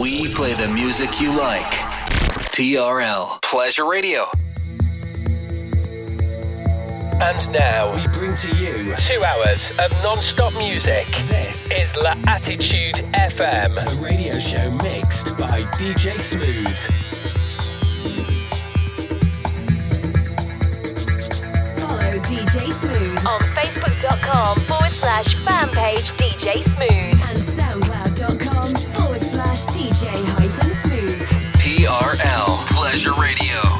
We play the music you like. TRL Pleasure Radio. And now we bring to you two hours of non-stop music. This is La Attitude FM, a radio show mixed by DJ Smooth. Follow DJ Smooth on Facebook.com forward slash fan page DJ Smooth and SoundCloud.com forward slash DJ hyphen Smooth. TRL Pleasure Radio.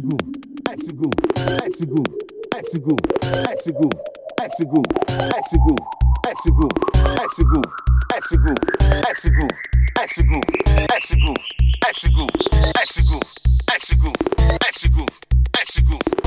Exegoo, Exegoo, Exegoo, Exegoo, Exegoo, Exegoo, Exegoo, Exegoo, Exegoo, Exegoo, Exegoo, Exegoo, Exegoo, Exegoo, Exegoo, Exegoo, Exegoo, Exegoo, Exegoo.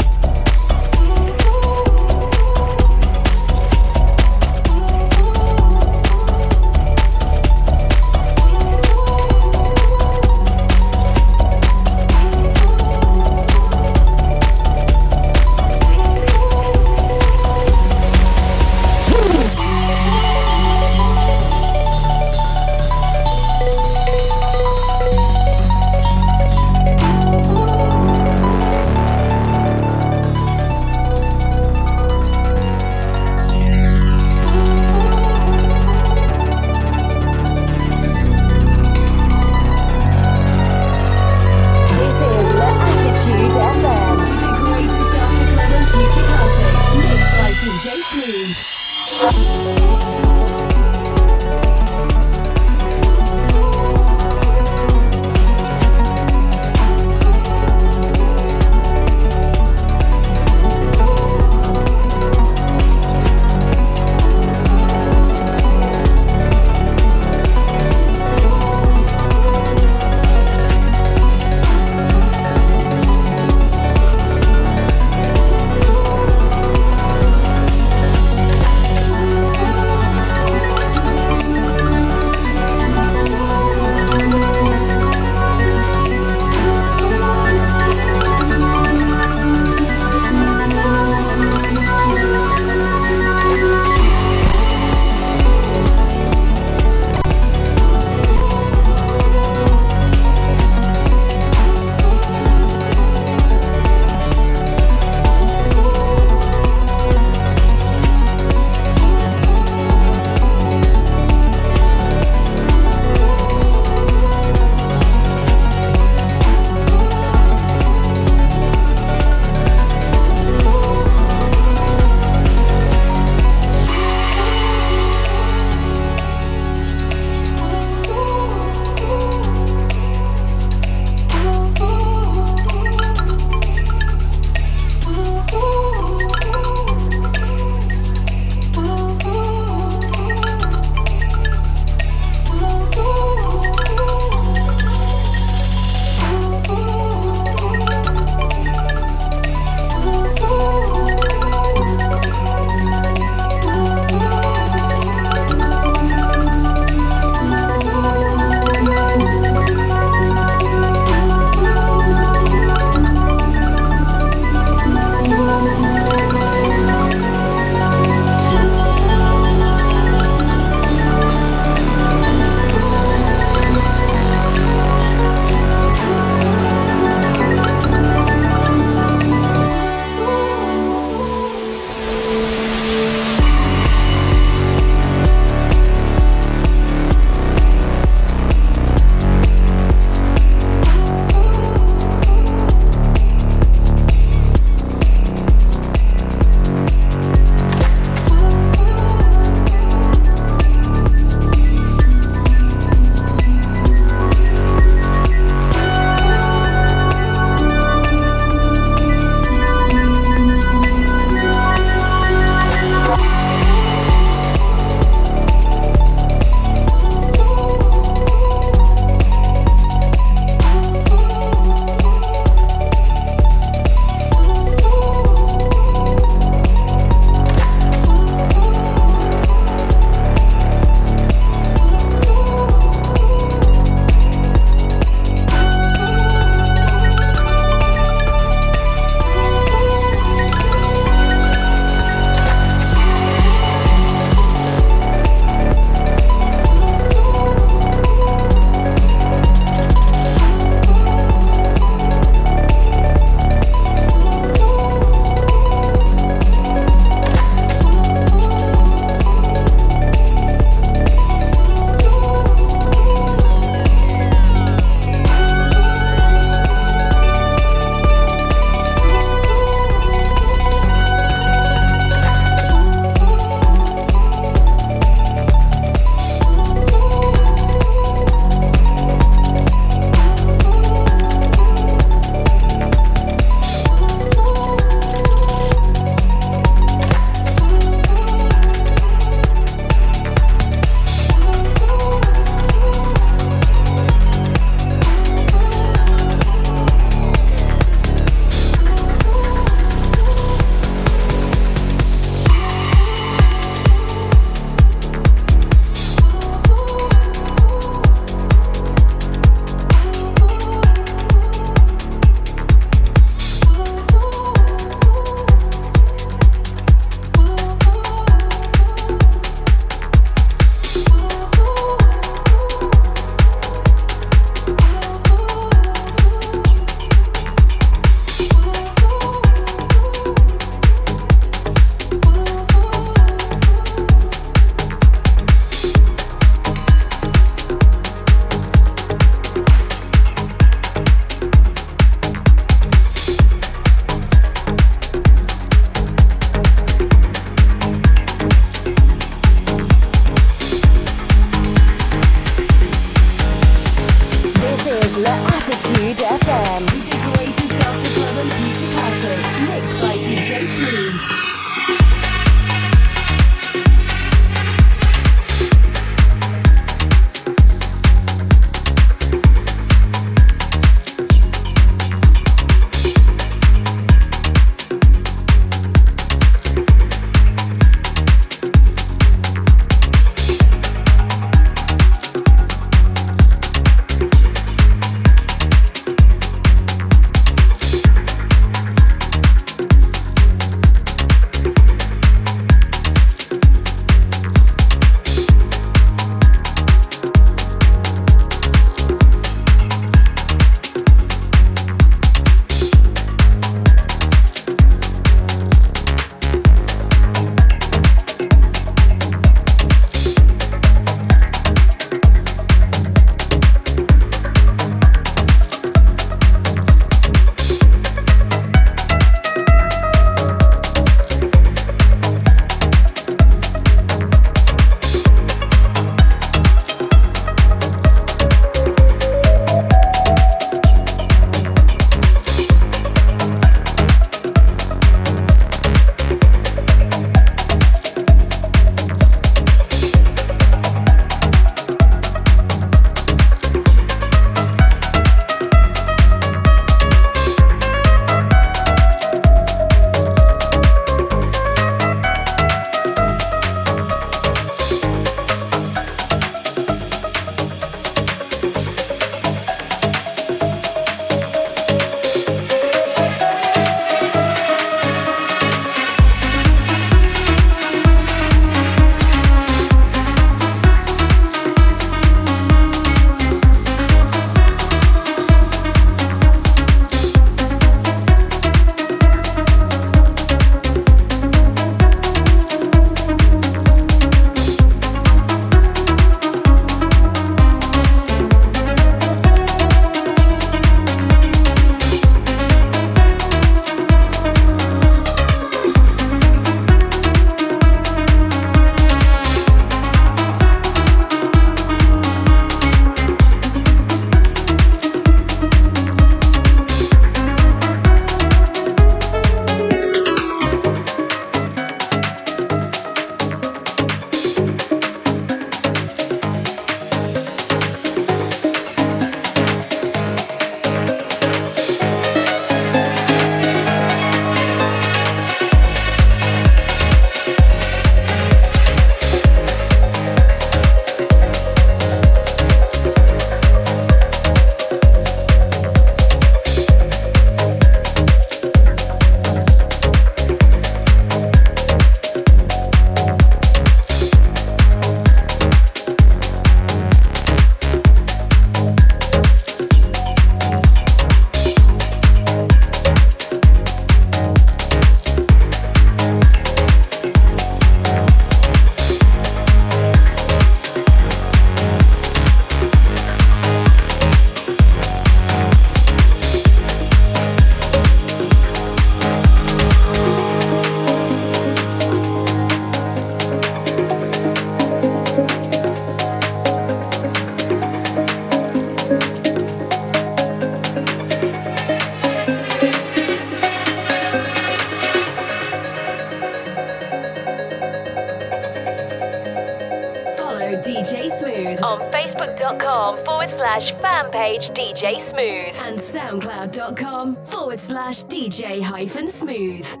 soundcloud.com forward slash DJ hyphen smooth.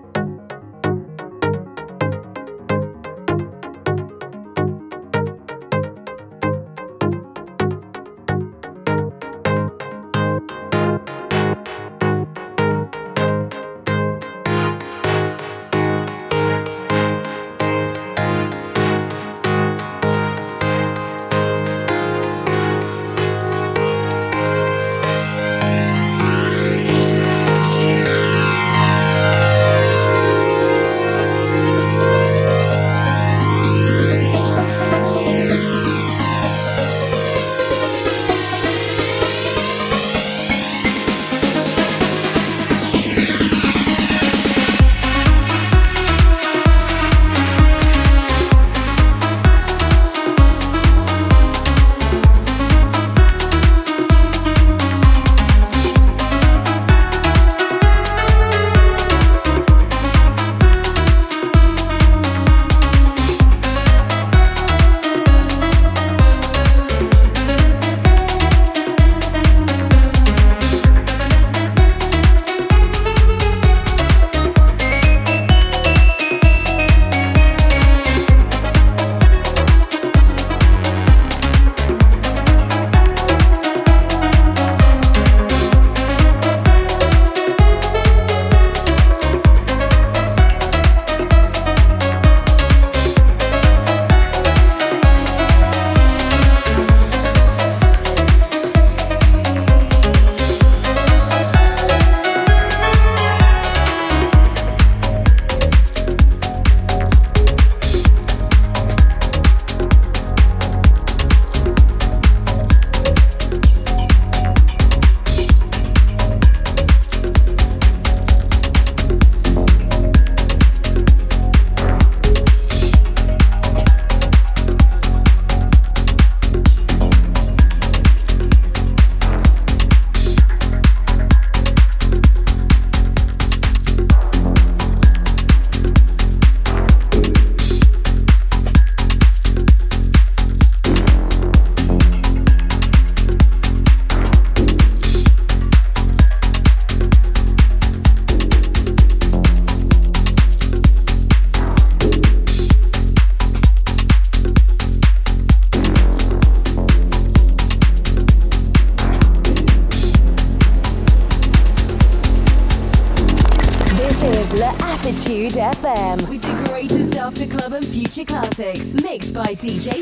DJ